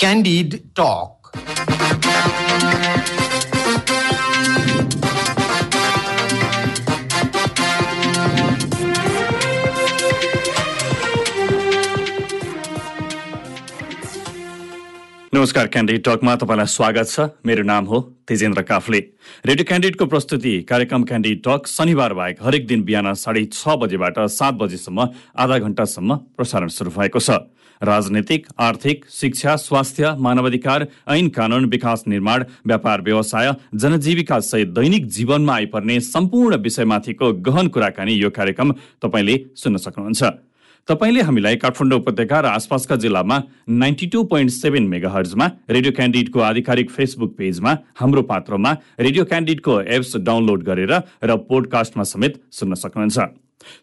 Candid Talk. नमस्कार candid टकमा तपाईँलाई स्वागत छ। मेरो नाम हो तेजेन्द्र काफले। रेडियो क्यान्डिडको प्रस्तुति कार्यक्रम क्यान्डिड टक शनिबार बाहेक हरेक दिन बिहान साढे छ बजेबाट सात बजेसम्म आधा घण्टासम्म प्रसारण सुरु भएको छ। राजनैतिक आर्थिक शिक्षा स्वास्थ्य मानवाधिकार ऐन कानून विकास निर्माण व्यापार व्यवसाय जनजीविका सहित दैनिक जीवनमा आइपर्ने सम्पूर्ण विषयमाथिको गहन कुराकानी यो कार्यक्रम तपाईँले सुन्न सक्नुहुन्छ। तपाईँले हामीलाई काठमाडौँ उपत्यका र आसपासका जिल्लामा ninety two point seven mega हर्जमा radio क्यान्डिडको आधिकारिक फेसबुक पेजमा हाम्रो पात्रमा रेडियो क्यान्डिडको एप्स डाउनलोड गरेर र पोडकास्टमा समेत सुन्न सक्नुहुन्छ।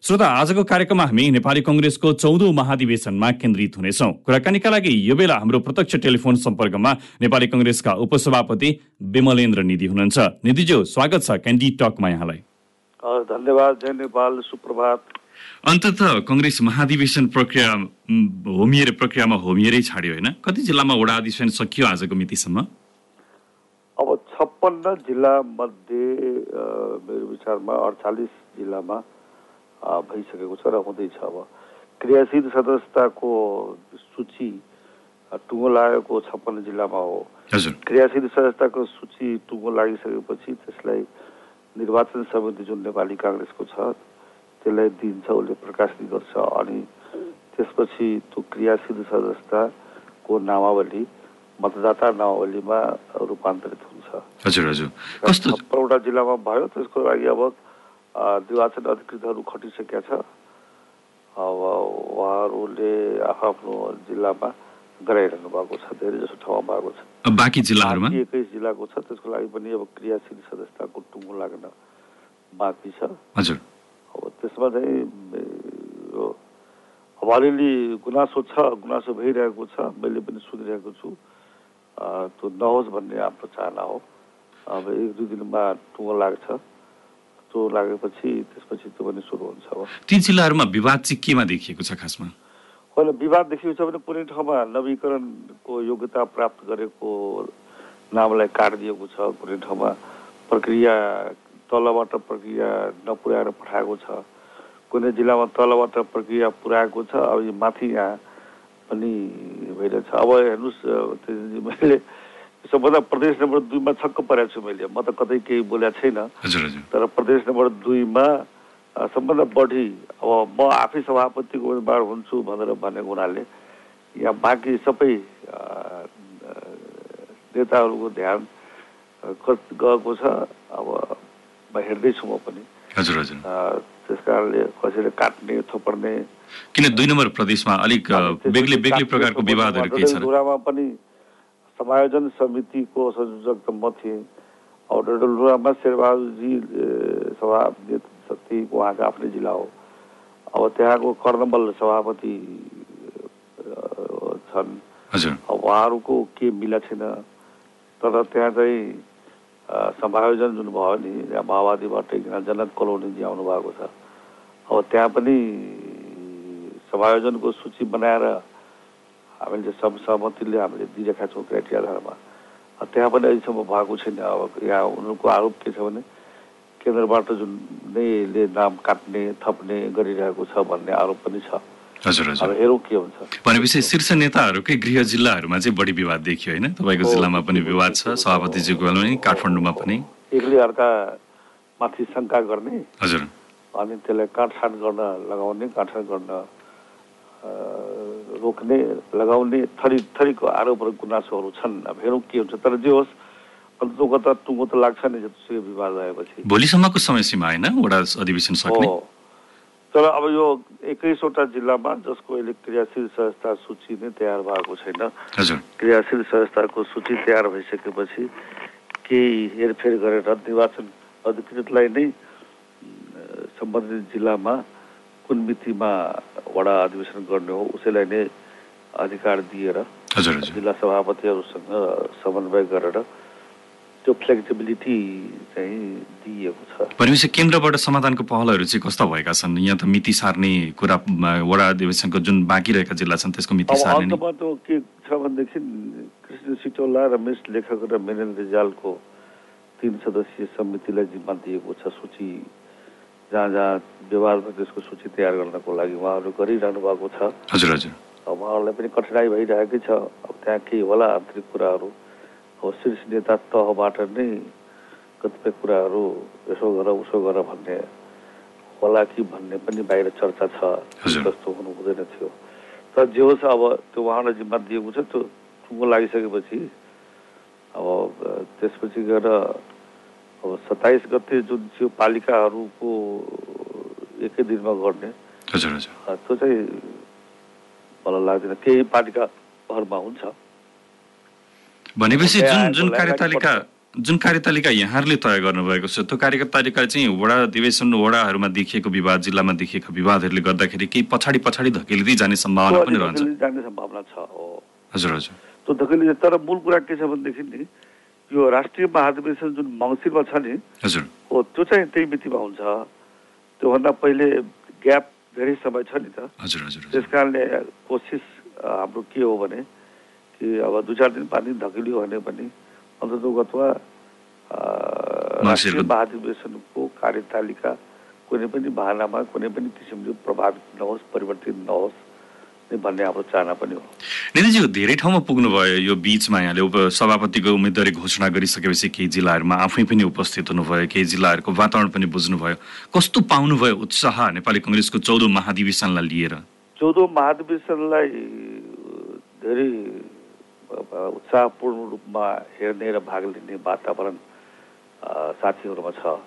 श्रोता आजको कार्यक्रममा हामी नेपाली कङ्ग्रेसको चौधौँ महाधिवेशनमा केन्द्रित हुनेछौँ। कुराकानीका लागि यो बेला हाम्रो प्रत्यक्ष टेलिफोन सम्पर्कमा नेपाली कङ्ग्रेसका उपसभापति विमलेन्द्र निधि हुनुहुन्छ। निधिज्यू स्वागत छ क्यान्डी टकमा यहाँलाई। धन्यवाद जय नेपाल सुप्रभात। अन्तत कङ्ग्रेस महाधिवेशन प्रक्रिया होमिएर प्रक्रियामा होमिएरै छाड्यो होइन? कति जिल्लामा वडा अधिवेशन सकियो आजको मितिसम्म? अब छप्पन्न जिल्ला मध्ये मेरो विचारमा अडचालिस जिल्लामा भइसकेको छ र हुँदैछ अब। क्रियाशील सदस्यताको सूची टुङ्गो लागेको छप्पन्न जिल्लामा हो। हजुर। क्रियाशील सदस्यताको सूची टुङ्गो लागिसकेपछि त्यसलाई निर्वाचन समिति जुन नेपाली काङ्ग्रेसको छ त्यसलाई दिन्छ उसले प्रकाशित गर्छ अनि त्यसपछि त्यो क्रियाशील सदस्यताको नामावली मतदाता नामावलीमा रूपान्तरित हुन्छ। हजुर हजुर। छप्पनवटा जिल्लामा भयो त्यसको लागि अब निर्वाचन अधिकृतहरू खटिसकेका छ। अब उहाँहरूले आफ्नो जिल्लामा गराइरहनु भएको छ धेरै जसो ठाउँमा भएको छ। बाँकी जिल्लाहरूमा? एक्काइस जिल्लाको छ त्यसको लागि पनि अब क्रियाशील सदस्यताको टुङ्गो लाग्न बाँकी छ। हजुर। त्यसमा चाहिँ यो अब अलिअलि गुनासो छ गुनासो भइरहेको छ मैले पनि सुनिरहेको छु। त्यो नहोस् भन्ने हाम्रो चाहना हो। अब एक दुई दिनमा टुङ्गो लाग्छ। त्यो लागेपछि त्यसपछि त्यो पनि सुरु हुन्छ अब। ती जिल्लाहरूमा विवाद चाहिँ केमा देखिएको छ खासमा? होइन विवाद देखिएको छ भने कुनै ठाउँमा नवीकरणको योग्यता प्राप्त गरेको नामलाई काटिदिएको छ कुनै ठाउँमा। प्रक्रिया तलबाट प्रक्रिया नपुर्याएर पठाएको छ। कुनै जिल्लामा तलबाट प्रक्रिया पुर्याएको छ अब यो माथि यहाँ पनि भइरहेछ। अब हेर्नुहोस् मैले सबभन्दा प्रदेश नम्बर दुईमा छक्क परेको छु मैले। म त कतै केही बोलेको छैन। तर प्रदेश नम्बर दुईमा सबभन्दा बढी अब म आफै सभापतिको उम्मेदवार हुन्छु भनेर भनेको हुनाले यहाँ बाँकी सबै नेताहरूको ध्यान गएको छ। अब म हेर्दैछु म पनि हजुर हजुर। त्यस कारणले कसैले काट्ने थोपर्ने किन दुई नम्बर प्रदेशमा अलिक बेग्लै बेग्लै प्रकारको विवादहरू केही छन्? डडेलधुरामा पनि समायोजन समितिको संयोजक त म थिएँ। अब डडेलधुरामा शेरबहादुरजी ए, सभापति उहाँको आफ्नै जिल्ला हो। अब त्यहाँको कर्णमल सभापति छन्। हजुर। उहाँहरूको के मिला छैन। तर त्यहाँ चाहिँ समायोजन जुन भयो नि यहाँ माओवादीबाट एकजना जनक कलोनीजी आउनु भएको छ अब त्यहाँ पनि समायोजनको सूची बनाएर हामीले सहमतिले हामीले दिइरहेका छौँ क्राइटेरिया आधारमा त्यहाँ पनि अहिलेसम्म भएको छैन। अब यहाँ उनीहरूको आरोप के छ भने केन्द्रबाट जुन नैले नाम काट्ने थप्ने गरिरहेको छ भन्ने आरोप पनि छ। हजुर हजुर। हेरौँ के हुन्छ। भनेपछि शीर्ष नेताहरूकै गृह जिल्लाहरूमा चाहिँ बढी विवाद देखियो होइन? तपाईँको जिल्लामा पनि विवाद छ सभापतिजीको पनि काठमाडौँमा पनि। एकले अर्का माथि शङ्का गर्ने। हजुर। अनि त्यसलाई काटछाट गर्न लगाउने काटछाट गर्न रोक्ने लगाउने थरी थरीको आरोप र गुनासोहरू छन्। अब हेरौँ के हुन्छ तर जे होस् अन्तको त टुङ्गो त लाग्छ नि जस्तो विवाद आएपछि भोलिसम्मको समय सीमा होइन? वडा अधिवेशन सक्ने? तर अब यो एक्काइसवटा जिल्लामा जसको अहिले क्रियाशील संस्था सूची नै तयार भएको छैन। हजुर। क्रियाशील संस्थाको सूची तयार भइसकेपछि केही हेरफेर गरेर निर्वाचन अधिकृतलाई नै सम्बन्धित जिल्लामा कुन मितिमा वडा अधिवेशन गर्ने हो उसैलाई नै अधिकार दिएर जिल्ला सभापतिहरूसँग समन्वय गरेर त्यो फ्लेक्सिबिलिटी चाहिँ दिइएको छ। भनेपछि केन्द्रबाट समाधानको पहलहरू चाहिँ कस्ता भएका छन्? यहाँ त मिति सार्ने कुरा वडा अधिवेशनको जुन बाँकी रहेका जिल्ला छन् त्यसको मिति सार्ने के छ भनेदेखि कृष्ण सिटौला रमेश लेखक र मेनन रिजालको तिन सदस्यीय समितिलाई जिम्मा दिएको छ। सूची जहाँ जहाँ छ त्यसको सूची तयार गर्नको लागि उहाँहरू गरिरहनु भएको छ। हजुर हजुर। अब उहाँहरूलाई पनि कठिनाइ भइरहेकै छ। अब त्यहाँ केही होला आन्तरिक कुराहरू? अब शीर्ष नेता तहबाट नै कतिपय कुराहरू यसो गर उसो गर भन्ने होला कि भन्ने पनि बाहिर चर्चा छ। जस्तो हुनु हुँदैन थियो। तर जे होस् अब त्यो उहाँलाई जिम्मा दिएको छ त्यो टुङ्गो लागिसकेपछि अब त्यसपछि गएर अब सत्ताइस गते जुन थियो पालिकाहरूको एकै दिनमा गर्ने त्यो चाहिँ मलाई लाग्दैन। केही पालिकाहरूमा हुन्छ। भनेपछि जुन जुन कार्यतालिका जुन कार्यतालिका यहाँहरूले तय गर्नुभएको छ त्यो कार्यतालिका चाहिँ वडा अधिवेशन वडाहरूमा देखिएको विवाद जिल्लामा देखिएका विवादहरूले गर्दाखेरि केही पछाडि पछाडि धकेलिँदै जाने सम्भावना पनि रहन्छ। जाने सम्भावना छ हजुर हजुर। त्यो धकेली तर मूल कुरा के छ भनेदेखि नि यो राष्ट्रिय महाधिवेशन जुन मङ्सिरमा छ नि हजुर। हो त्यो चाहिँ त्यही मितिमा हुन्छ। त्योभन्दा पहिले ग्याप धेरै समय छ नि त। हजुर हजुर त्यस कारणले कोसिस हाम्रो के हो भने कि अब दुई चार दिन पानी धकेलियो भने पनि अन्ततोगत्वा राष्ट्रिय महाधिवेशनको कार्यतालिका कुनै पनि बहानामा कुनै पनि किसिमले प्रभावित नहोस् परिवर्तित नहोस् भन्ने हाम्रो चाहना पनि हो। नितिज्यू धेरै ठाउँमा पुग्नुभयो यो बिचमा यहाँले उप सभापतिको उम्मेदवारी घोषणा गरिसकेपछि केही जिल्लाहरूमा आफै पनि उपस्थित हुनुभयो केही जिल्लाहरूको वातावरण पनि बुझ्नुभयो। कस्तो पाउनुभयो उत्साह नेपाली कङ्ग्रेसको चौधौँ महाधिवेशनलाई लिएर? चौधौँ महाधिवेशनलाई धेरै उत्साहपूर्ण रूपमा हेर्ने र भाग लिने वातावरण साथीहरूमा छ।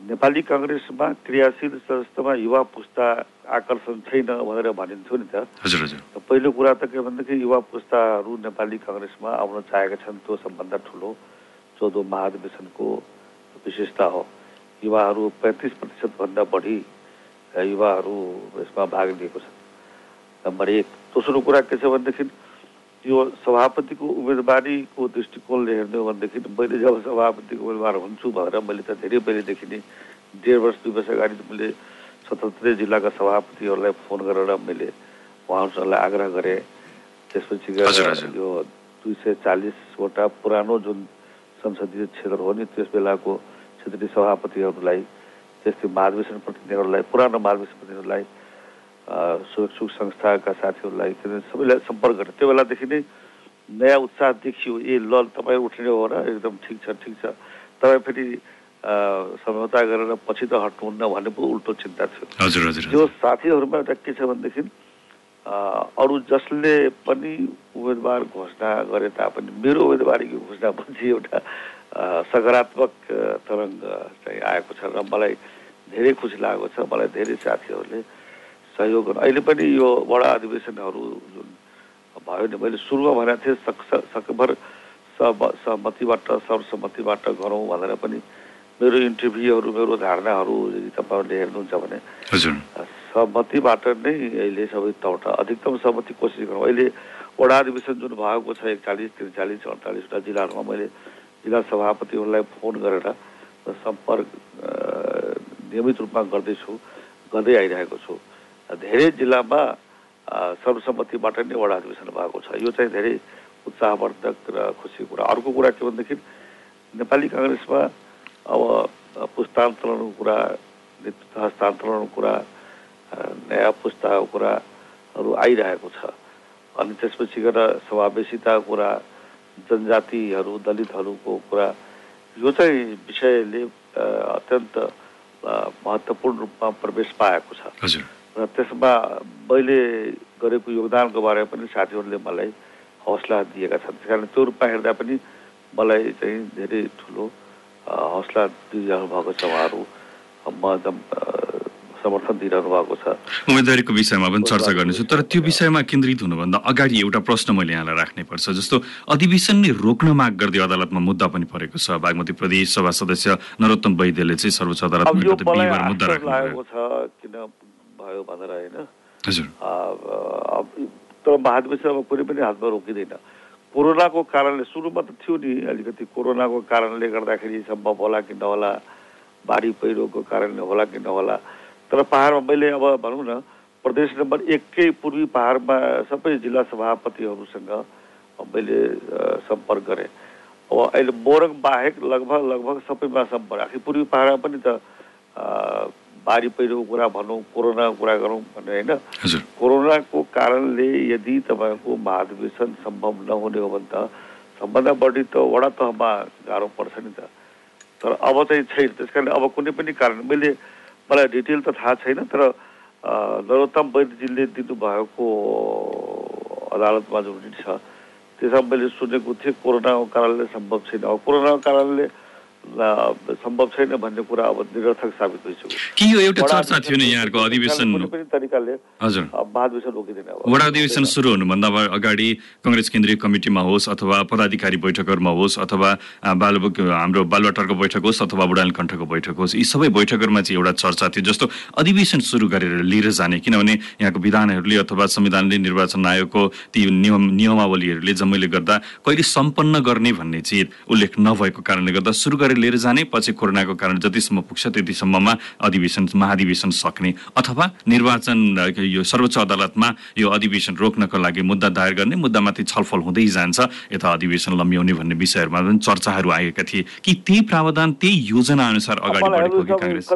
नेपाली कङ्ग्रेसमा क्रियाशील सदस्यमा युवा पुस्ता आकर्षण छैन भनेर भनिन्थ्यो नि त। हजुर हजुर। त पहिलो कुरा त के भनेदेखि युवा पुस्ताहरू नेपाली कङ्ग्रेसमा आउन चाहेका छन् त्यो सबभन्दा ठुलो चौधौँ महाधिवेशनको विशेषता हो। युवाहरू पैँतिस प्रतिशतभन्दा बढी युवाहरू यसमा भाग लिएको छ नम्बर एक दोस्रो कुरा के छ भनेदेखि यो सभापतिको उम्मेदवारीको दृष्टिकोणले हेर्ने हो भनेदेखि मैले जब सभापतिको उम्मेदवार हुन्छु भनेर मैले त धेरै पहिलेदेखि नै डेढ वर्ष दुई वर्ष अगाडि मैले सतहत्तरै जिल्लाका सभापतिहरूलाई फोन गरेर मैले उहाँहरूलाई आग्रह गरेँ त्यसपछि गएर। यो दुई सय चालिसवटा पुरानो जुन संसदीय क्षेत्र हो नि त्यस बेलाको क्षेत्रीय सभापतिहरूलाई त्यस्तै महाधिवेशन प्रतिनिधिहरूलाई पुरानो महाधिवेशन प्रतिनिधिहरूलाई सुख संस्थाका साथीहरूलाई के अरे सबैलाई सम्पर्क गरेँ त्यो बेलादेखि नै नयाँ उत्साह देखियो ए ल तपाईँ उठ्ने हो र एकदम ठिक छ ठिक छ। तपाईँ फेरि सम्झौता गरेर पछि त हट्नुहुन्न भन्ने पो उल्टो चिन्ता थियो। हजुर हजुर त्यो साथीहरूमा एउटा के छ भनेदेखि अरू जसले पनि उम्मेदवार घोषणा गरे तापनि मेरो उम्मेदवारीको घोषणापछि एउटा अ, सकारात्मक तरङ्ग चाहिँ आएको छ र मलाई धेरै खुसी लागेको छ। मलाई धेरै साथीहरूले सहयोग गर्नु अहिले पनि यो वडा अधिवेशनहरू जुन भयो नि मैले सुरुमा भनेको थिएँ सक सकभर सब सहमतिबाट सर्वसम्मतिबाट गरौँ भनेर पनि मेरो इन्टरभ्यूहरू मेरो धारणाहरू यदि तपाईँहरूले हेर्नुहुन्छ भने सहमतिबाट नै अहिले सबै तौर अधिकतम सहमति कोसिस गरौँ। अहिले वडा अधिवेशन जुन भएको छ एकचालिस त्रिचालिस अडचालिसवटा जिल्लाहरूमा मैले जिल्ला सभापतिहरूलाई फोन गरेर सम्पर्क नियमित रूपमा गर्दैछु गर्दै आइरहेको छु। धेरै जिल्लामा सर्वसम्मतिबाट नै वडा अधिवेशन भएको छ। यो चाहिँ धेरै उत्साहवर्धक र खुसी कुरा। अर्को कुरा के भनेदेखि नेपाली कङ्ग्रेसमा अब पुस्तान्तरणको कुरा नेतृत्व हस्तान्तरणको कुरा नयाँ पुस्ताको कुराहरू आइरहेको छ। अनि त्यसपछि गएर समावेशिताको कुरा जनजातिहरू दलितहरूको कुरा यो चाहिँ विषयले अत्यन्त महत्त्वपूर्ण रूपमा प्रवेश पाएको छ। र त्यसमा मैले गरेको योगदानको बारेमा पनि साथीहरूले मलाई हौसला दिएका छन्। त्यस कारण त्यो रूपमा हेर्दा पनि मलाई चाहिँ धेरै ठुलो हौसला दिइरहनु भएको छ उहाँहरू। म एकदम समर्थन दिइरहनु भएको छ। उम्मेदवारीको विषयमा पनि चर्चा गर्नेछु। तर त्यो विषयमा केन्द्रित हुनुभन्दा अगाडि एउटा प्रश्न मैले यहाँलाई राख्नै पर्छ जस्तो अधिवेशन नै रोक्न माग गर्दै अदालतमा मुद्दा पनि परेको छ। बागमती प्रदेश सभा सदस्य नरोत्तम वैद्यले चाहिँ सर्वोच्च अदालतमा मुद्दा आश्चर्य भयो भनेर होइन। हजुर। अ, अब तर महाधिवेशनमा कुनै पनि हातमा रोकिँदैन। कोरोनाको कारणले सुरुमा त थियो नि अलिकति कोरोनाको कारणले गर्दाखेरि सम्भव होला कि नहोला बाढी पहिरोको कारणले होला कि नहोला। तर पाहाडमा मैले अब भनौँ न प्रदेश नम्बर एककै पूर्वी पाहाडमा सबै जिल्ला सभापतिहरूसँग मैले सम्पर्क गरेँ। अब अहिले मोरङ बाहेक लगभग लगभग सबैमा सम्पर्क। आखिर पूर्वी पाहाडमा पनि त बाढी पहिरोको कुरा भनौँ कोरोनाको कुरा गरौँ भने होइन? कोरोनाको कारणले यदि तपाईँको महाधिवेशन सम्भव नहुने हो भने त सबभन्दा बढी त वडा तहमा गाह्रो पर्छ नि त। तर अब चाहिँ छैन। त्यस कारण अब कुनै पनि कारण मैले मलाई डिटेल त थाहा छैन तर नरोत्तम वैद्यजीले दिनुभएको अदालतमा जुन छ त्यसमा मैले सुनेको थिएँ कोरोनाको कारणले सम्भव छैन। अब कोरोनाको कारणले सम्भव छैन भन्ने कुरा अब निरर्थक साबित भइसक्यो। के यो एउटा चर्चा थियो नि यहाँहरूको अधिवेशन? पनि तरिकाले हजुर। महाधिवेशन रोकिँदैन वडा अधिवेशन सुरु हुनुभन्दा अगाडि कङ्ग्रेस केन्द्रीय कमिटीमा होस् अथवा पदाधिकारी बैठकहरूमा होस् अथवा बाल हाम्रो बालवाटारको बैठक होस् अथवा बुढाल कण्ठको बैठक होस् यी सबै बैठकहरूमा चाहिँ एउटा चर्चा थियो जस्तो अधिवेशन सुरु गरेर लिएर जाने। किनभने यहाँको विधानहरूले अथवा संविधानले निर्वाचन आयोगको ती नियम नियमावलीहरूले जम्मैले गर्दा कहिले सम्पन्न गर्ने भन्ने चाहिँ उल्लेख नभएको कारणले गर्दा सुरु गरेर लिएर जाने पछि कोरोनाको कारण जतिसम्म पुग्छ त्यतिसम्ममा अधिवेशन महाधिवेशन सक्ने अथवा निर्वाचन यो सर्वोच्च अदालतमा यो अधिवेशन रोक्नको लागि मुद्दा दायर गर्ने मुद्दामाथि छलफल हुँदै जान्छ। यता अधिवेशन लम्ब्याउने भन्ने विषयहरूमा पनि चर्चाहरू आएका थिए। कि त्यही प्रावधान त्यही योजना अनुसार अगाडि बढेको कि काङ्ग्रेस?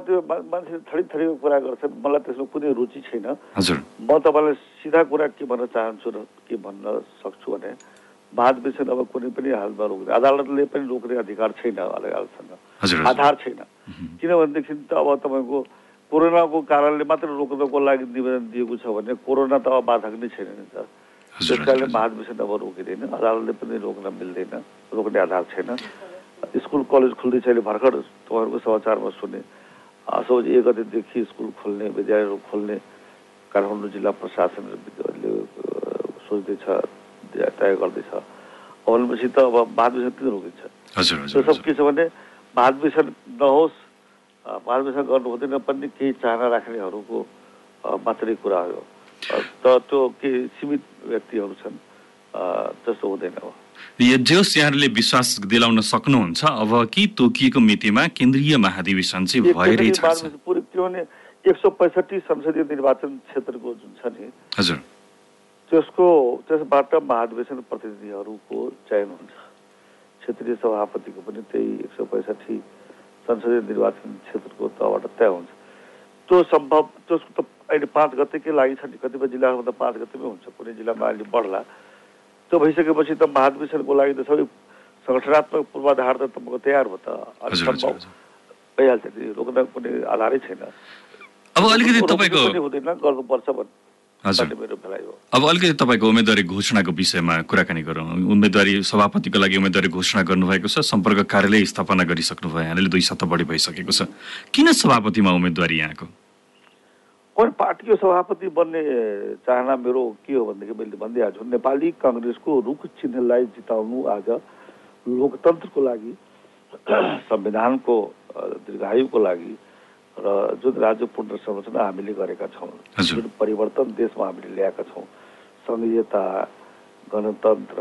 मान्छे थरी थरीको कुरा गर्छन् मलाई त्यसमा कुनै रुचि छैन। हजुर। म तपाईँलाई सिधा कुरा के भन्न चाहन्छु र के भन्न सक्छु भने महाधिवेशन अब कुनै पनि हालमा रोक्ने अदालतले पनि रोक्ने अधिकार छैन अदालतसँग आधार छैन किनभनेदेखि त अब तपाईँको कोरोनाको कारणले मात्र रोक्नको लागि निवेदन दिएको छ भने कोरोना त अब बाधक नै छैन नि त त्यस कारणले महाधिवेशन अब रोकिँदैन अदालतले पनि रोक्न मिल्दैन रोक्ने आधार छैन। स्कुल कलेज खुल्दैछ अहिले भर्खर। तपाईँहरूको समाचारमा सुने। असोज एक गतेदेखि स्कुल खोल्ने विद्यालयहरू खोल्ने। काठमाडौँ जिल्ला प्रशासनले सोच्दैछ तय गर्दैछ भनेपछि त अब महाधिवेशन किन रोकिन्छ त्यो सब के छ भने महाधिवेशन नहोस् महाधिवेशन गर्नु हुँदैन पनि केही चाहना राख्नेहरूको मात्रै कुरा हो त त्यो के सीमित व्यक्तिहरू छन् जस्तो हुँदैन अब जोस् यहाँहरूले विश्वास दिलाउन सक्नुहुन्छ अब कि तोकिएको मितिमा केन्द्रीय महाधिवेशन चाहिँ भइरहेछ किनभने एक सौ पैँसठी संसदीय निर्वाचन क्षेत्रको जुन छ नि हजुर। त्यसको त्यसबाट महाधिवेशन प्रतिनिधिहरूको चयन हुन्छ। क्षेत्रीय सभापतिको पनि त्यही एक सय पैँसठी संसदीय निर्वाचन क्षेत्रको तहबाट तय हुन्छ। त्यो सम्भव त्यसको त अहिले पाँच गतेकै लागि छ नि। कतिपय जिल्लाहरूमा त पाँच गतेमै हुन्छ। कुनै जिल्लामा अहिले बढ्ला। त्यो भइसकेपछि त महाधिवेशनको लागि त सबै सङ्गठनात्मक पूर्वाधार त तपाईँको तयार हो त। सम्भव भइहाल्छ। रोक्न कुनै आधारै छैन। अब अलिकति तपाईँको हुँदैन। गर्नुपर्छ भन्ने। अब अलिकति तपाईँको उम्मेदवारी घोषणाको विषयमा कुराकानी गरौँ। उम्मेदवारी सभापतिको लागि उम्मेदवारी घोषणा गर्नुभएको छ सम्पर्क कार्यालय स्थापना गरिसक्नु भयो यहाँले दुई सप्ताह बढी भइसकेको छ। किन सभापतिमा उम्मेदवारी यहाँको? पार्टीको सभापति बन्ने चाहना मेरो के हो भनेदेखि मैले भनिदिइहाल्छु नेपाली कङ्ग्रेसको रुख चिन्हलाई जिताउनु आज लोकतन्त्रको लागि संविधानको दीर्घायुको लागि र जुन राज्य पुनर्संरचना हामीले गरेका छौँ जुन परिवर्तन देशमा हामीले ल्याएका छौँ सङ्घीयता गणतन्त्र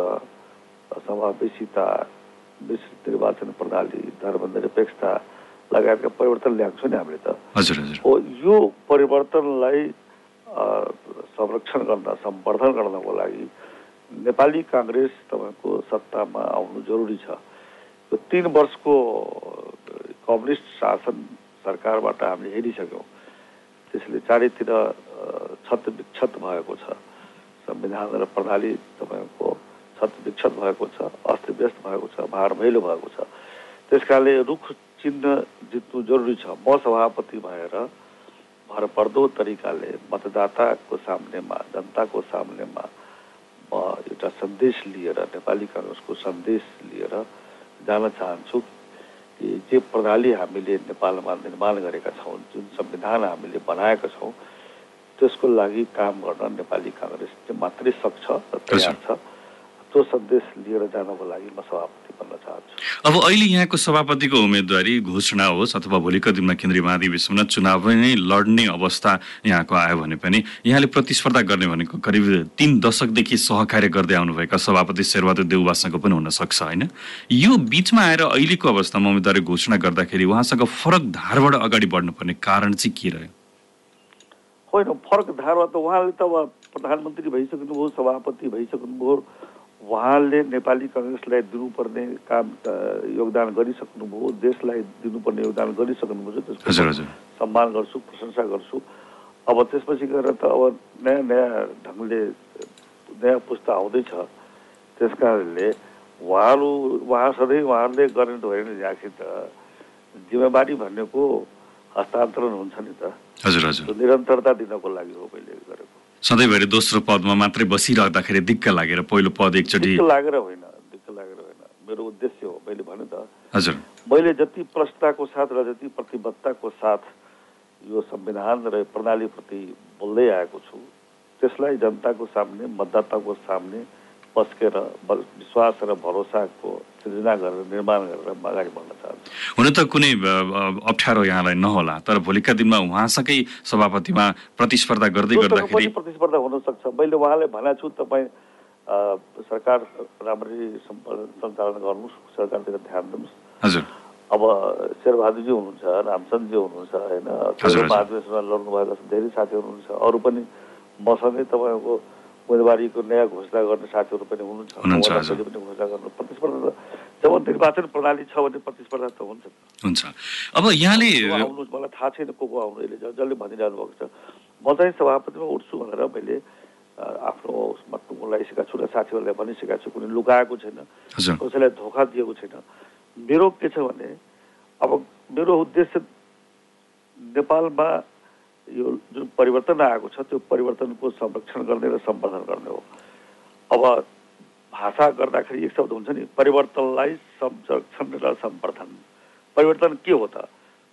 समावेशिता विस्तृत निर्वाचन प्रणाली धर्मनिरपेक्षता लगायतका परिवर्तन ल्याएको छौँ नि हामीले त। हो यो परिवर्तनलाई संरक्षण गर्न सम्वर्धन गर्नको लागि नेपाली काङ्ग्रेस तपाईँको सत्तामा आउनु जरुरी छ। यो तिन वर्षको कम्युनिस्ट शासन सरकारबाट हामीले हेरिसक्यौँ। त्यसले चारैतिर छत विक्षत भएको छ। संविधान र प्रणाली तपाईँको छत विक्षत भएको छ अस्तव्यस्त भएको छ भार भैलो भएको छ। त्यस कारणले रुख चिन्ह जित्नु जरुरी छ। म सभापति भएर भरपर्दो तरिकाले मतदाताको सामनेमा जनताको सामनेमा म एउटा सन्देश लिएर नेपाली काङ्ग्रेसको सन्देश लिएर जान चाहन्छु। जे प्रणाली हामीले नेपालमा निर्माण गरेका छौँ जुन संविधान हामीले बनाएका छौँ त्यसको लागि काम गर्न नेपाली काङ्ग्रेस मात्रै सक्छ र तयार छ। त्यो सन्देश लिएर जानको लागि म सभापति बन्न चाहन्छु। अब अहिले यहाँको सभापतिको उम्मेदवारी घोषणा होस् अथवा भोलिको दिनमा केन्द्रीय महाधिवेशनमा चुनाव नै लड्ने अवस्था यहाँको आयो भने पनि यहाँले प्रतिस्पर्धा गर्ने भनेको करिब तिन दशकदेखि सहकार्य गर्दै आउनुभएका सभापति शेरबहादुर देउवासँग पनि हुनसक्छ होइन? यो बिचमा आएर अहिलेको अवस्थामा उम्मेदवारी घोषणा गर्दाखेरि उहाँसँग फरक धारबाट अगाडि बढ्नुपर्ने कारण चाहिँ के रह्यो? होइन फरक धारमा त उहाँले त अब प्रधानमन्त्री भइसक्नुभयो सभापति भइसक्नुभयो उहाँले नेपाली कङ्ग्रेसलाई दिनुपर्ने काम योगदान गरिसक्नुभयो देशलाई दिनुपर्ने योगदान गरिसक्नुभयो त्यसको सम्मान गर्छु प्रशंसा गर्छु। अब त्यसपछि गएर त अब नयाँ नयाँ ढङ्गले नयाँ पुस्ता आउँदैछ। त्यस कारणले उहाँहरू उहाँ सधैँ उहाँहरूले गर्ने त होइन यहाँखि त। जिम्मेवारी भनेको हस्तान्तरण हुन्छ नि त। हजुर हजुर। निरन्तरता दिनको लागि हो मैले गरेको। सधैँभरि दोस्रो पदमा मात्रै बसिराख्दाखेरि दिक्क लागेर पहिलो पद एकचोटि लागेर होइन दिक्क लागेर होइन। मेरो उद्देश्य हो मैले भने त। हजुर। मैले जति प्रष्टताको साथ र जति प्रतिबद्धताको साथ यो संविधान र प्रणालीप्रति बोल्दै आएको छु त्यसलाई जनताको सामने मतदाताको सामने पस्केर विश्वास र भरोसाको सृजना गरेर निर्माण गरेर अगाडि बढ्न चाहन्छु। हुन त कुनै अप्ठ्यारो यहाँलाई नहोला तर भोलिका दिनमा उहाँसँगै सभापतिमा प्रतिस्पर्धा गर्दै गर्दाखेरि प्रतिस्पर्धा हुन सक्छ मैले उहाँलाई भनेको छु तपाईँ सरकार राम्ररी सञ्चालन गर्नुहोस् सरकारतिर ध्यान दिनुहोस्। हजुर। अब शेरबहादुरजी हुनुहुन्छ रामचन्द्रजी हुनुहुन्छ होइन महाधिवेशनमा लड्नुभएका धेरै साथीहरू हुनुहुन्छ। अरू पनि मसँगै तपाईँको उम्मेदवारीको नयाँ घोषणा गर्ने साथीहरू पनि हुनुहुन्छ। पनि घोषणा गर्नु प्रतिस्पर्धा त जब निर्वाचन प्रणाली छ भने प्रतिस्पर्धा त हुन्छ। हुन्छ। अब यहाँले आउनु मलाई थाहा छैन को को आउनु ज- जसले भनिरहनु भएको छ। म चाहिँ सभापतिमा उठ्छु भनेर मैले आफ्नो उसमा लगाइसकेको छु र साथीहरूलाई भनिसकेको छु। कुनै लुकाएको छैन। कसैलाई धोका दिएको छैन। मेरो के छ भने अब मेरो उद्देश्य नेपालमा यो जुन परिवर्तन आएको छ त्यो परिवर्तनको संरक्षण गर्ने र सम्वर्धन गर्ने हो। अब भाषा गर्दाखेरि एक शब्द हुन्छ नि परिवर्तनलाई संरक्षण र सम्वर्धन परिवर्तन के हो त?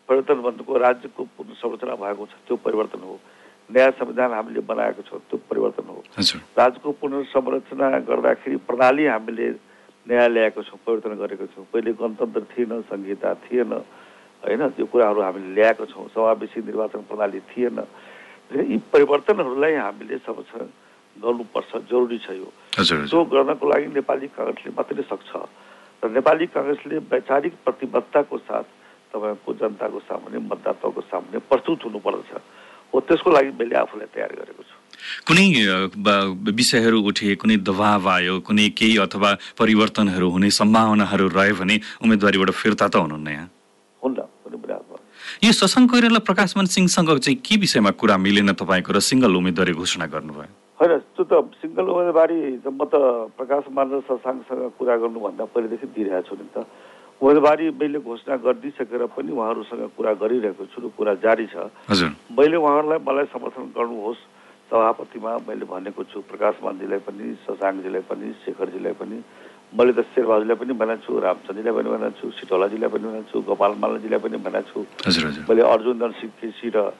परिवर्तन भनेको राज्यको पुनः संरचना भएको छ त्यो परिवर्तन हो। नयाँ संविधान हामीले बनाएको छौँ त्यो परिवर्तन हो। राज्यको पुनर्संरचना गर्दाखेरि प्रणाली हामीले नयाँ ल्याएको छौँ परिवर्तन गरेको छौँ। पहिले गणतन्त्र थिएन संहिता थिएन। होइन त्यो कुराहरू हामीले ल्याएको छौँ। समावेशी निर्वाचन प्रणाली थिएन। यी परिवर्तनहरूलाई हामीले सबसँग गर्नुपर्छ जरुरी छ यो। त्यो गर्नको लागि नेपाली काङ्ग्रेसले मात्रै सक्छ। र नेपाली काङ्ग्रेसले वैचारिक प्रतिबद्धताको साथ तपाईँको जनताको सामुन्ने मतदाताको सामुन्ने प्रस्तुत हुनुपर्दछ। हो त्यसको लागि मैले आफूलाई तयार गरेको छु। कुनै विषयहरू उठे कुनै दबाव आयो कुनै केही अथवा परिवर्तनहरू हुने सम्भावनाहरू रह्यो भने उम्मेदवारीबाट फिर्ता त हुनुहुन्न यहाँ हुन्न कुनै पनि हालमा यो शशाङ्क कोइराला प्रकाशमान सिंहसँग चाहिँ के विषयमा कुरा मिलेन तपाईँको र सिङ्गल उम्मेदवारी घोषणा गर्नुभयो? होइन त्यो त सिङ्गल उम्मेदवारी म त प्रकाश मान र शशाङ्कसँग कुरा गर्नुभन्दा पहिलेदेखि दिइरहेको छु नि त। उम्मेदवारी मैले घोषणा गरिदिइसकेर पनि उहाँहरूसँग कुरा गरिरहेको छु र कुरा जारी छ। हजुर। मैले उहाँहरूलाई मलाई समर्थन गर्नुहोस् सभापतिमा मैले भनेको छु प्रकाश मानजीलाई पनि शशाङ्कजीलाई पनि शेखरजीलाई पनि। मैले त शेरबहादुरलाई पनि भनेको छु रामचन्द्रजीलाई पनि भनेको छु सिटौलाजीलाई पनि भनेको छु गोपाल मालाजीलाई पनि भनेको छु। मैले अर्जुन दर्शी केसी र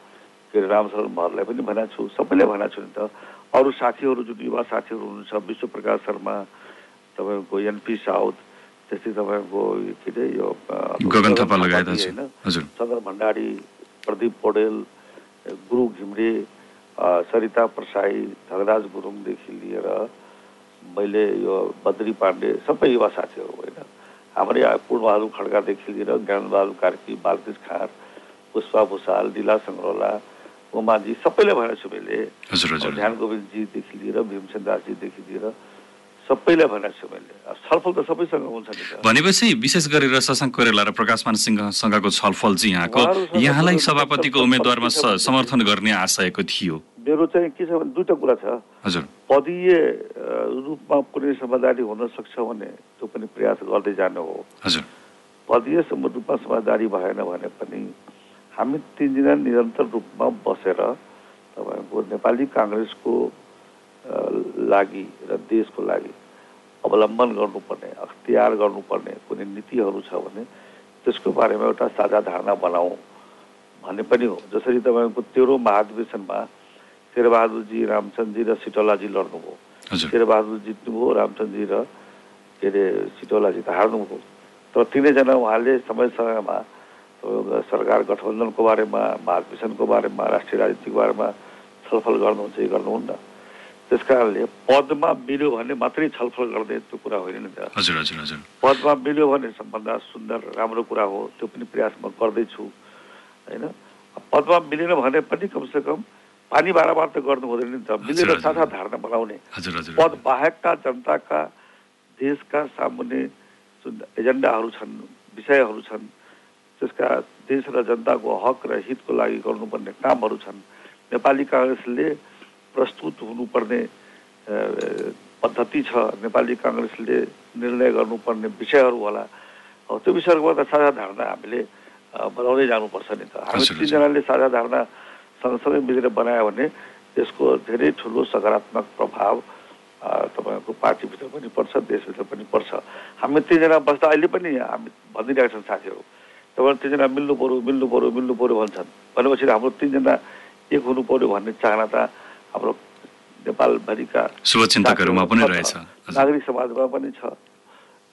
के अरे रामशरण महरलाई पनि भनेको छु सबैले भनेको छु नि त। अरू साथीहरू जुन युवा साथीहरू हुनुहुन्छ विश्व प्रकाश शर्मा तपाईँको एनपी साउथ त्यस्तै तपाईँको के अरे यो होइन। चन्द्र भण्डारी प्रदीप पौडेल गुरु घिम्रे सरिता प्रसाई धगराज गुरुङदेखि लिएर मैले यो बद्री पाण्डे सबै युवा साथीहरू होइन। हाम्रै पूर्णबहादुर खड्कादेखि लिएर ज्ञानबहादुर कार्की बालकृष्ण खाँड पुष्पा भूषाल दिला सङ्ग्रौला उमाजी सबैले भनेको छु मैले ध्यान गोविन्दजीदेखि लिएर भीमसेन दासजीदेखि लिएर सबैलाई भनेको छु मैले। अब छलफल त सबैसँग हुन्छ नि भनेपछि विशेष गरेर शशाङ्क कोइराला र प्रकाशमान सिंहसँगको छलफल चाहिँ यहाँको यहाँलाई सभापतिको उम्मेद्वारमा समर्थन गर्ने आशयको थियो। मेरो चाहिँ के छ भने दुईवटा कुरा छ। हजुर। पदीय रूपमा कुनै समझदारी हुन सक्छ भने त्यो पनि प्रयास गर्दै जानु हो। हजुर। पदीय रूपमा समझदारी भएन भने पनि हामी तिनजना निरन्तर रूपमा बसेर तपाईँको नेपाली काङ्ग्रेसको लागि र देशको लागि अवलम्बन गर्नुपर्ने अख्तियार गर्नुपर्ने कुनै नीतिहरू छ भने त्यसको बारेमा एउटा साझा धारणा बनाऊ भन्ने पनि हो। जसरी तपाईँको तेह्रौँ महाधिवेशनमा शेरबहादुरजी रामचन्दजी र सिटौलाजी लड्नुभयो। शेरबहादुर जित्नुभयो रामचन्द्रजी र के अरे सिटौलाजी त हार्नुभयो। तर तिनैजना उहाँले समय समयमा सरकार गठबन्धनको बारेमा महाधिवेशनको बारेमा राष्ट्रिय राजनीतिको बारेमा छलफल गर्नुहुन्छ कि गर्नुहुन्न। त्यस कारणले पदमा मिल्यो भने मात्रै छलफल गर्ने त्यो कुरा होइन नि त। हजुर हजुर हजुर। पदमा मिल्यो भने सबभन्दा सुन्दर राम्रो कुरा हो त्यो पनि प्रयास म गर्दैछु होइन? पदमा मिलेन भने पनि कमसे कम पानी बाह्र त गर्नु हुँदैन नि त। मिलेर। साझा धारणा बनाउने। पद बाहेकका जनताका देशका सामुन्ने जुन एजेन्डाहरू छन् विषयहरू छन् त्यसका देश र जनताको हक र हितको लागि गर्नुपर्ने कामहरू छन्। नेपाली काङ्ग्रेसले प्रस्तुत हुनुपर्ने पद्धति छ। नेपाली काङ्ग्रेसले निर्णय गर्नुपर्ने विषयहरू होला। त्यो विषयहरूमा त साझा धारणा हामीले बनाउँदै जानुपर्छ नि त। हामी। तिनजनाले साझा धारणा सँगसँगै मिलेर बनायो भने त्यसको धेरै ठुलो सकारात्मक प्रभाव अ, तपाईँको पार्टीभित्र पनि पर्छ देशभित्र पनि पर्छ। हामी तिनजना बस्दा अहिले पनि हामी भनिरहेका छन् साथीहरू। तपाईँ तिनजना मिल्नु पऱ्यो मिल्नु पऱ्यो मिल्नु पऱ्यो भन्छन्। भनेपछि हाम्रो तिनजना एक हुनु पऱ्यो भन्ने चाहना त हाम्रो नेपालभरिका शुभचिन्तकहरूमा पनि रहेछ। नागरिक समाजमा पनि छ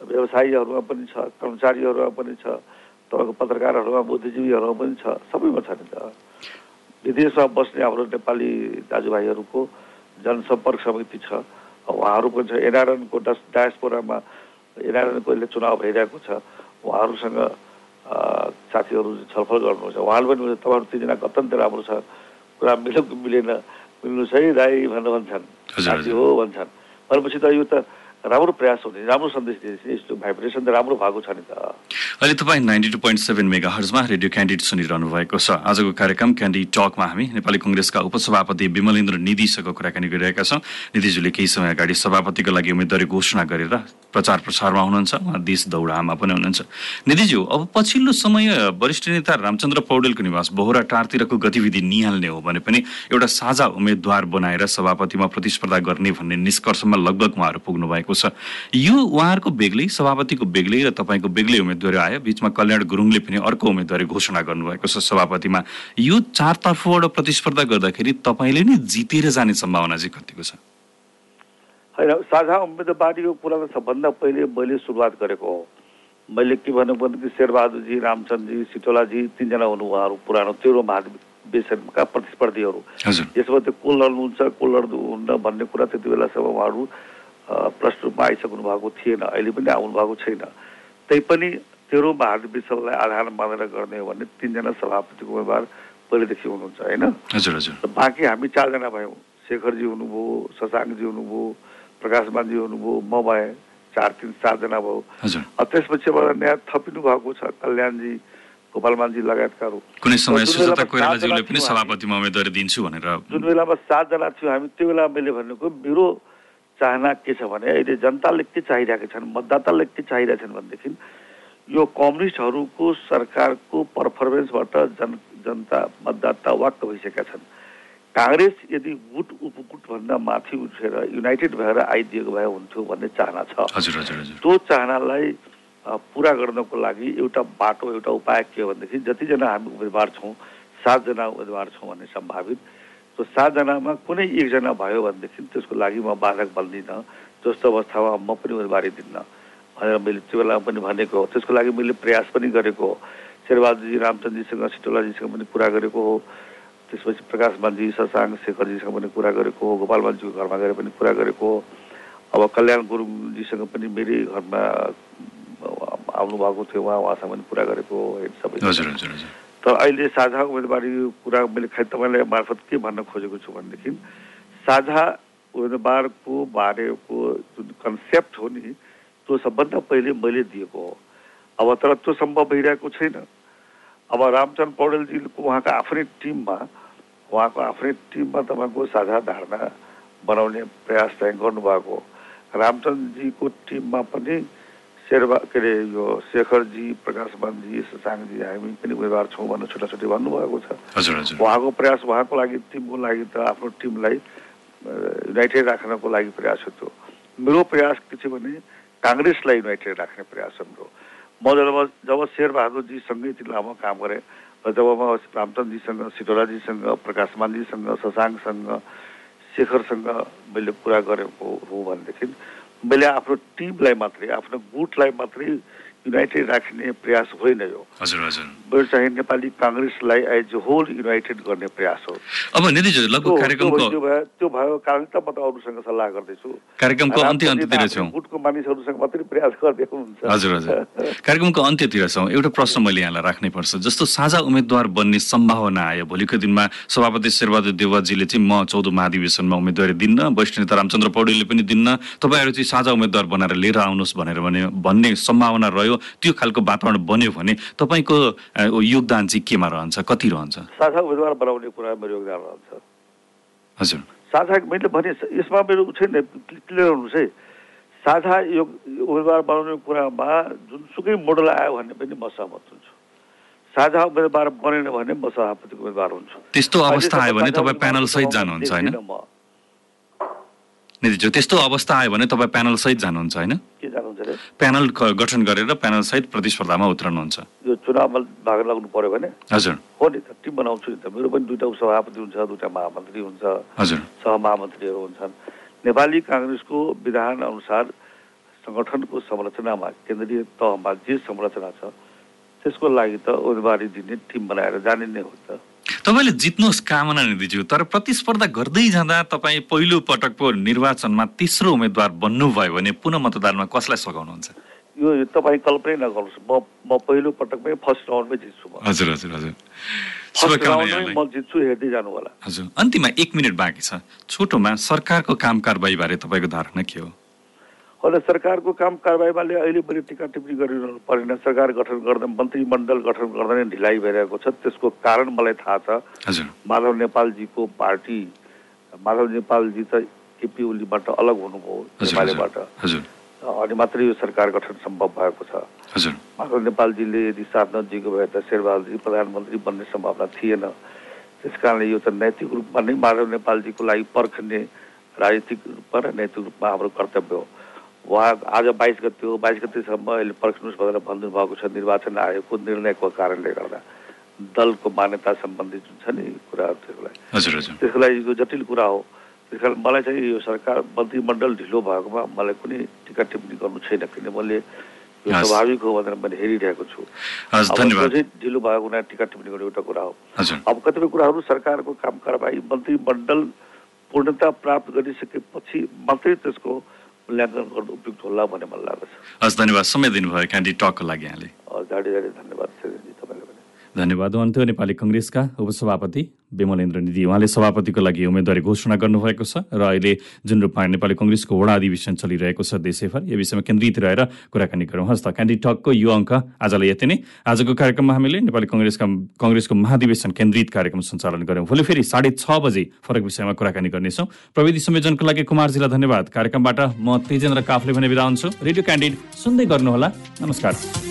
व्यवसायीहरूमा पनि छ कर्मचारीहरूमा पनि छ तपाईँको पत्रकारहरूमा बुद्धिजीवीहरूमा पनि छ सबैमा छ नि त। विदेशमा बस्ने हाम्रो नेपाली दाजुभाइहरूको जनसम्पर्क समिति छ उहाँहरू पनि छ। एनआरएनको डस डायस्पोरामा एनआरएनको अहिले चुनाव भइरहेको छ उहाँहरूसँग साथीहरू छलफल गर्नुहुन्छ। उहाँले पनि तपाईँहरू तिनजना अत्यन्तै राम्रो छ कुरा मिल्यो कि मिलेन मिल्नु छ है दाई भनेर भन्छन्। हो भन्छन् भनेपछि त यो त राम्रो प्रयास हो नि राम्रो सन्देश दिएपछि यस्तो भाइब्रेसन त राम्रो भएको छ नि त। अहिले तपाईँ ninety two point seven mega हर्जमा radio candidate सुनिरहनु भएको छ। आजको कार्यक्रम क्यान्डी टकमा हामी नेपाली कङ्ग्रेसका उपसभापति विमलेन्द्र निधिसँग कुराकानी गरिरहेका छौँ। निधिज्यूले केही समय अगाडि सभापतिको लागि उम्मेदवारी घोषणा गरेर प्रचार प्रसारमा हुनुहुन्छ। उहाँ देश दौडामा पनि हुनुहुन्छ। निधिज्यू अब पछिल्लो समय वरिष्ठ नेता रामचन्द्र पौडेलको निवास बोहरा टारतिरको गतिविधि निहाल्ने हो भने पनि एउटा साझा उम्मेद्वार बनाएर सभापतिमा प्रतिस्पर्धा गर्ने भन्ने निष्कर्षमा लगभग उहाँहरू पुग्नु भएको छ। यो उहाँहरूको बेग्लै सभापतिको बेग्लै र तपाईँको बेग्लै उम्मेद्वारी आयो। बिचमा कल्याण गुरुङले पनि अर्को उम्मेद्वारी घोषणा गर्नुभएको छ सभापतिमा। यो चारतर्फबाट प्रतिस्पर्धा गर्दाखेरि तपाईँले नै जितेर जाने सम्भावना चाहिँ कतिको छ? होइन साझा उम्मेदवारीको कुरा त सबभन्दा पहिले मैले सुरुवात गरेको हो। मैले के भन्नु भने कि शेरबहादुरजी रामचन्द्रजी सिटोलाजी तिनजना हुनु उहाँहरू पुरानो तेह्रो महाधिवेशनका प्रतिस्पर्धीहरू। हजुर। यसमा त्यो को लड्नुहुन्छ को लड्नुहुन्न भन्ने कुरा त्यति बेलासम्म उहाँहरू प्रष्ट रूपमा आइसक्नु भएको थिएन अहिले पनि आउनु भएको छैन। तैपनि तेह्रो महाधिवेशनलाई आधार मानेर गर्ने हो भने तिनजना सभापतिको उम्मेदवार पहिलेदेखि हुनुहुन्छ होइन? हजुर हजुर। बाँकी हामी चारजना भयौँ। शेखरजी हुनुभयो शशाङ्कजी हुनुभयो प्रकाशमानजी हुनुभयो म भएँ चार तिन चारजना भयो त्यसपछि अब नयाँ थपिनु भएको छ कल्याणजी गोपालमानजी लगायतकाहरू कुनै समय। सभापतिमा उम्मेदवारी दिन्छु भनेर जुन बेलामा सातजना थियौँ हामी त्यो बेला मैले भनेको मेरो चाहना के छ भने अहिले जनताले के चाहिरहेका छन् मतदाताले के चाहिरहेछन् भनेदेखि यो कम्युनिस्टहरूको सरकारको पर्फर्मेन्सबाट जन जनता मतदाता वाक्क भइसकेका छन्। काङ्ग्रेस यदि गुट उपगुटभन्दा माथि उठेर युनाइटेड भएर आइदिएको भए हुन्थ्यो भन्ने चाहना छ। हजुर त्यो चाहनालाई पुरा गर्नको लागि एउटा बाटो एउटा उपाय के हो भनेदेखि जतिजना हामी उम्मेदवार छौँ सातजना उम्मेदवार छौँ भन्ने सम्भावित त्यो सातजनामा कुनै एकजना भयो भनेदेखि त्यसको लागि म बाधक बन्दिनँ। जस्तो अवस्थामा म पनि उम्मेदवारी दिन्न भनेर मैले त्यो बेला पनि भनेको हो। त्यसको लागि मैले प्रयास पनि गरेको हो। शेरबहादुरजी रामचन्द्रजीसँग सिटोलाजीसँग पनि कुरा गरेको हो। त्यसपछि प्रकाशमानजी शशाङ्क शेखरजीसँग पनि कुरा गरेको हो। गोपालमानजीको घरमा गएर पनि कुरा गरेको हो। अब कल्याण गुरुङजीसँग पनि मेरै घरमा आउनुभएको थियो। उहाँ उहाँसँग पनि कुरा गरेको हो। सबै। तर अहिले साझा उम्मेदवारीको कुरा मैले खै तपाईँलाई मार्फत के भन्न खोजेको छु भनेदेखि साझा उम्मेदवारको बारेको जुन कन्सेप्ट हो नि त्यो सबभन्दा पहिले मैले दिएको हो। अब तर त्यो सम्भव भइरहेको छैन। अब रामचन्द्र पौडेलजीको उहाँको आफ्नै टिममा उहाँको आफ्नै टिममा तपाईँको साझा धारणा बनाउने प्रयास चाहिँ गर्नुभएको रामचन्द्रजीको टिममा पनि शेरबा के अरे यो शेखरजी प्रकाशमानजी शशाङ्कजी हामी पनि उम्मेदवार छौँ भनेर छुट्टा छुट्टै भन्नुभएको छ। उहाँको प्रयास उहाँको लागि टिमको लागि त आफ्नो टिमलाई युनाइटेड राख्नको लागि प्रयास हो त्यो। मेरो प्रयास के छ भने काङ्ग्रेसलाई युनाइटेड राख्ने प्रयास हो मेरो। म जब जब शेरबहादुरजीसँगै यति लामो काम गरेँ र जब म रामचन्द्रजीसँग सिटोलाजीसँग प्रकाशमानजीसँग शशाङ्कसँग शेखरसँग मैले कुरा गरेको हो भनेदेखि मैले आफ्नो टिमलाई मात्रै आफ्नो गुटलाई मात्रै युनाइटेड राख्ने प्रयास होइन यो। हजुर हजुर। मेरो चाहिँ नेपाली काङ्ग्रेसलाई एज होल युनाइटेड गर्ने प्रयास हो। अब त्यो- भएको कारण त म त अरूसँग सल्लाह गर्दैछु। कार्यक्रमको अन्त्य अन्त्यतिर छौँ। गुटको मानिसहरूसँग मात्रै प्रयास गर्दै हुनुहुन्छ। हजुर हजुर। कार्यक्रमको अन्त्यतिर छौँ। एउटा प्रश्न मैले यहाँलाई राख्नै पर्छ। जस्तो साझा उम्मेद्वार बन्ने सम्भावना आयो भोलिको दिनमा सभापति शेरबहादुर देवजीले चाहिँ म चौध महाधिवेशनमा उम्मेदवारी दिन्न वरिष्ठ नेता रामचन्द्र पौडेलले पनि दिन्न तपाईँहरू चाहिँ साझा उम्मेद्वार बनाएर लिएर आउनुहोस् भनेर भने भन्ने सम्भावना रह्यो। त्यो खालको वातावरण बन्यो भने तपाईँको योगदान चाहिँ केमा रहन्छ कति रहन्छ? साझा उम्मेदवार बनाउने कुरा मेरो योगदान रहन्छ। हजुर। साझा मैले भने यसमा मेरो छैन क्लियर हुनुहोस् है। साझा योग उम्मेदवार बनाउने कुरामा जुनसुकै मोडल आयो भने पनि म सहमत हुन्छु। साझा उम्मेदवार बनेन भने म सभापतिको उम्मेदवार हुन्छु। त्यस्तो अवस्था आयो भने तपाईँ प्यानल सहित जानुहुन्छ होइन? निधिज्यू त्यस्तो अवस्था आयो भने तपाईँ प्यानल सहित जानुहुन्छ होइन? प्यानल गठन गरेर प्यानल सहित प्रतिस्पर्धामा उत्रनुहुन्छ। यो चुनावमा भाग लाग्नु पर्यो भने? हजुर। हो नि त टिम बनाउँछु नि त। मेरो पनि दुइटा सभापति हुन्छ दुइटा महामन्त्री हुन्छ। हजुर। सहमहामन्त्रीहरू हुन्छन्। नेपाली काङ्ग्रेसको विधान अनुसार सङ्गठनको संरचनामा केन्द्रीय तहमा जे संरचना छ त्यसको लागि त उम्मेदवारी दिने टिम बनाएर जाने नै हो त। तपाईँले जित्नुहोस् कामना निधिज्यू तर प्रतिस्पर्धा गर्दै जाँदा तपाईँ पहिलो पटकको निर्वाचनमा तेस्रो उम्मेद्वार बन्नुभयो भने पुनः मतदानमा कसलाई सघाउनुहुन्छ? यो तपाईँ कल्पनै नगर्नुहोस्। म म पहिलो पटकमै फर्स्ट राउन्डमै जित्छु हजुर हजुर हजुर। म जित्छु हेर्दै जानु होला हजुर। अन्तिममा एक मिनट बाँकी छ। छोटोमा सरकारको काम कारबाही बारे तपाईँको धारणा के हो? अहिले सरकारको काम कारबाहीमाले अहिले मैले टिका टिप्पणी गरिरहनु परेन। सरकार गठन गर्दा मन्त्रीमण्डल गठन गर्दा नै ढिलाइ भइरहेको छ। त्यसको कारण मलाई थाहा छ। माधव नेपालजीको पार्टी माधव नेपालजी त केपी ओलीबाट अलग हुनुभयो एमालेबाट अनि मात्रै यो सरकार गठन सम्भव भएको छ। माधव नेपालजीले यदि साथ नजिएको भए त शेरबहादुरजी प्रधानमन्त्री बन्ने सम्भावना थिएन। त्यस कारणले यो त नैतिक रूपमा नै माधव नेपालजीको लागि पर्खने राजनीतिक रूपमा र नैतिक रूपमा हाम्रो कर्तव्य हो। उहाँ आज बाइस गते हो बाइस गतेसम्म अहिले पर्खनुहोस् भनेर भन्नु भएको छ। निर्वाचन आयोगको निर्णयको कारणले गर्दा दलको मान्यता सम्बन्धी जुन छ नि कुराहरू त्यसको लागि त्यसको लागि यो जटिल कुरा हो। त्यस कारण मलाई चाहिँ यो सरकार मन्त्रीमण्डल ढिलो भएकोमा मलाई कुनै टिका टिप्पणी गर्नु छैन किन मैले यो। स्वाभाविक हो भनेर मैले हेरिरहेको छु। ढिलो भएको हुनाले टिका टिप्पणी गर्ने एउटा कुरा हो। अब कतिपय कुराहरू सरकारको काम कारबाही मन्त्रीमण्डल पूर्णता प्राप्त गरिसकेपछि मात्रै त्यसको मूल्याङ्कन गर्नु उपयुक्त होला भन्ने मलाई लाग्दछ। हस् धन्यवाद। समय दिनुभयो क्यान्डी टकको लागि यहाँले। अ, झाडी झाडी धन्यवाद तपाईँलाई धन्यवाद हुन्थ्यो नेपाली कङ्ग्रेसका उपसभापति विमलेन्द्र निधि। उहाँले सभापतिको लागि उम्मेदवारी घोषणा गर्नुभएको छ र अहिले जुन रूपमा नेपाली कङ्ग्रेसको वडा अधिवेशन चलिरहेको छ देशैभर यो विषयमा केन्द्रित रहेर कुराकानी गरौँ हस् त। क्यान्डी टकको यो अङ्क आजलाई यति नै। आजको कार्यक्रममा हामीले नेपाली कङ्ग्रेसका कङ्ग्रेसको महाधिवेशन केन्द्रित कार्यक्रम सञ्चालन गऱ्यौँ। भोलि फेरि साढे छ बजे फरक विषयमा कुराकानी गर्नेछौँ। प्रविधि संयोजनको लागि कुमारजीलाई धन्यवाद। कार्यक्रमबाट म तेजेन्द्र काफले भने बिदा हुन्छु। रेडियो क्यान्डिड सुन्दै गर्नुहोला। नमस्कार।